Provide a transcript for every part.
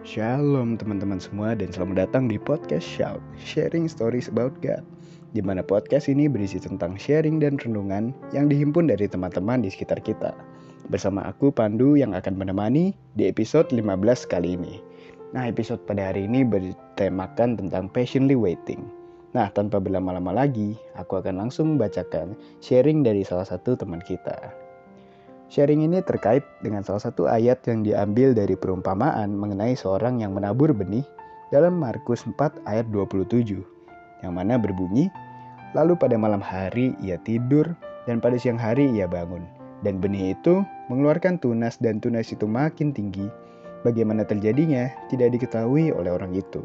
Shalom teman-teman semua dan selamat datang di podcast Shout Sharing Stories About God di mana podcast ini berisi tentang sharing dan renungan yang dihimpun dari teman-teman di sekitar kita. Bersama aku Pandu yang akan menemani di episode 15 kali ini. Nah episode pada hari ini bertemakan tentang patiently waiting. Nah tanpa berlama-lama lagi, aku akan langsung membacakan sharing dari salah satu teman kita Sharing ini terkait dengan salah satu ayat yang diambil dari perumpamaan mengenai seorang yang menabur benih dalam Markus 4 ayat 27 yang mana berbunyi Lalu pada malam hari ia tidur dan pada siang hari ia bangun dan benih itu mengeluarkan tunas dan tunas itu makin tinggi. Bagaimana terjadinya tidak diketahui oleh orang itu.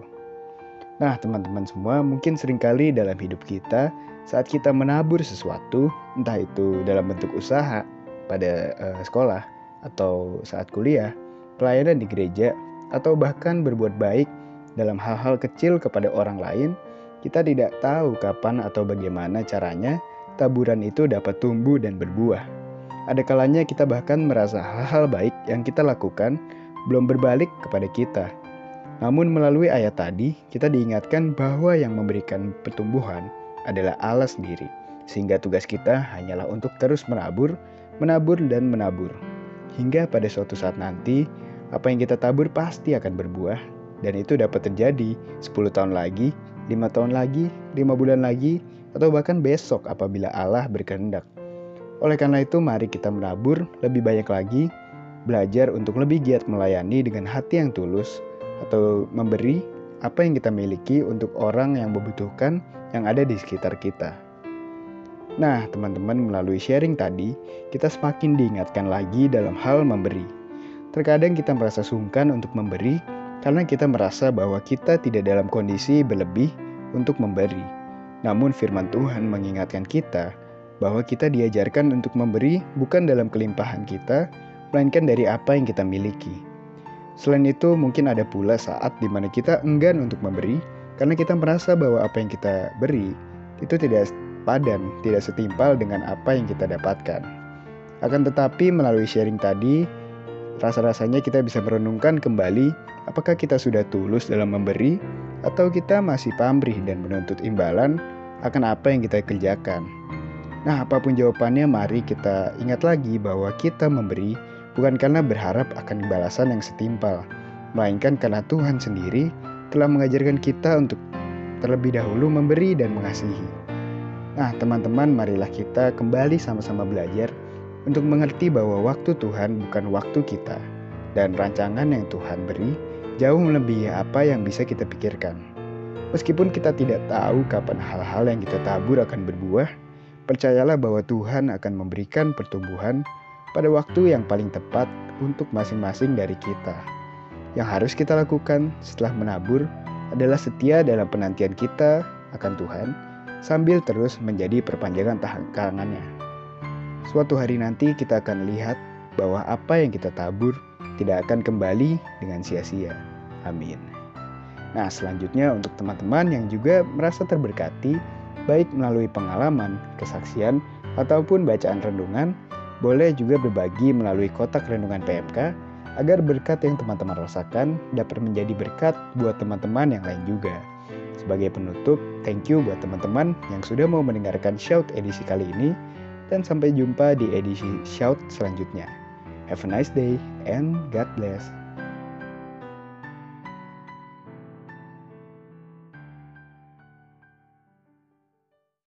Nah teman-teman semua mungkin sering kali dalam hidup kita saat kita menabur sesuatu entah itu dalam bentuk usaha pada uh, sekolah atau saat kuliah, pelayanan di gereja, atau bahkan berbuat baik dalam hal-hal kecil kepada orang lain, kita tidak tahu kapan atau bagaimana caranya taburan itu dapat tumbuh dan berbuah. Ada kalanya kita bahkan merasa hal-hal baik yang kita lakukan belum berbalik kepada kita. Namun melalui ayat tadi, kita diingatkan bahwa yang memberikan pertumbuhan adalah Allah sendiri. Sehingga tugas kita hanyalah untuk terus menabur menabur dan menabur. Hingga pada suatu saat nanti, apa yang kita tabur pasti akan berbuah dan itu dapat terjadi 10 tahun lagi, 5 tahun lagi, 5 bulan lagi, atau bahkan besok apabila Allah berkehendak. Oleh karena itu, mari kita menabur lebih banyak lagi, belajar untuk lebih giat melayani dengan hati yang tulus, atau memberi apa yang kita miliki untuk orang yang membutuhkan yang ada di sekitar kita. Nah, teman-teman, melalui sharing tadi, kita semakin diingatkan lagi dalam hal memberi. Terkadang kita merasa sungkan untuk memberi karena kita merasa bahwa kita tidak dalam kondisi berlebih untuk memberi. Namun, firman Tuhan mengingatkan kita bahwa kita diajarkan untuk memberi bukan dalam kelimpahan kita, melainkan dari apa yang kita miliki. Selain itu, mungkin ada pula saat di mana kita enggan untuk memberi karena kita merasa bahwa apa yang kita beri itu tidak padan, tidak setimpal dengan apa yang kita dapatkan. Akan tetapi melalui sharing tadi, rasa-rasanya kita bisa merenungkan kembali apakah kita sudah tulus dalam memberi atau kita masih pamrih dan menuntut imbalan akan apa yang kita kerjakan. Nah, apa pun jawabannya, mari kita ingat lagi bahwa kita memberi bukan karena berharap akan balasan yang setimpal, melainkan karena Tuhan sendiri telah mengajarkan kita untuk terlebih dahulu memberi dan mengasihi. Nah, teman-teman, marilah kita kembali sama-sama belajar untuk mengerti bahwa waktu Tuhan bukan waktu kita, dan rancangan yang Tuhan beri jauh melebihi apa yang bisa kita pikirkan. Meskipun kita tidak tahu kapan hal-hal yang kita tabur akan berbuah, percayalah bahwa Tuhan akan memberikan pertumbuhan pada waktu yang paling tepat untuk masing-masing dari kita. Yang harus kita lakukan setelah menabur adalah setia dalam penantian kita akan Tuhan sambil terus menjadi perpanjangan tangannya. Suatu hari nanti kita akan lihat bahwa apa yang kita tabur tidak akan kembali dengan sia-sia. Amin. Nah, selanjutnya untuk teman-teman yang juga merasa terberkati, baik melalui pengalaman, kesaksian, ataupun bacaan renungan, boleh juga berbagi melalui kotak renungan PMK agar berkat yang teman-teman rasakan dapat menjadi berkat buat teman-teman yang lain juga. Sebagai penutup, thank you buat teman-teman yang sudah mau mendengarkan Shout edisi kali ini dan sampai jumpa di edisi Shout selanjutnya. Have a nice day and God bless.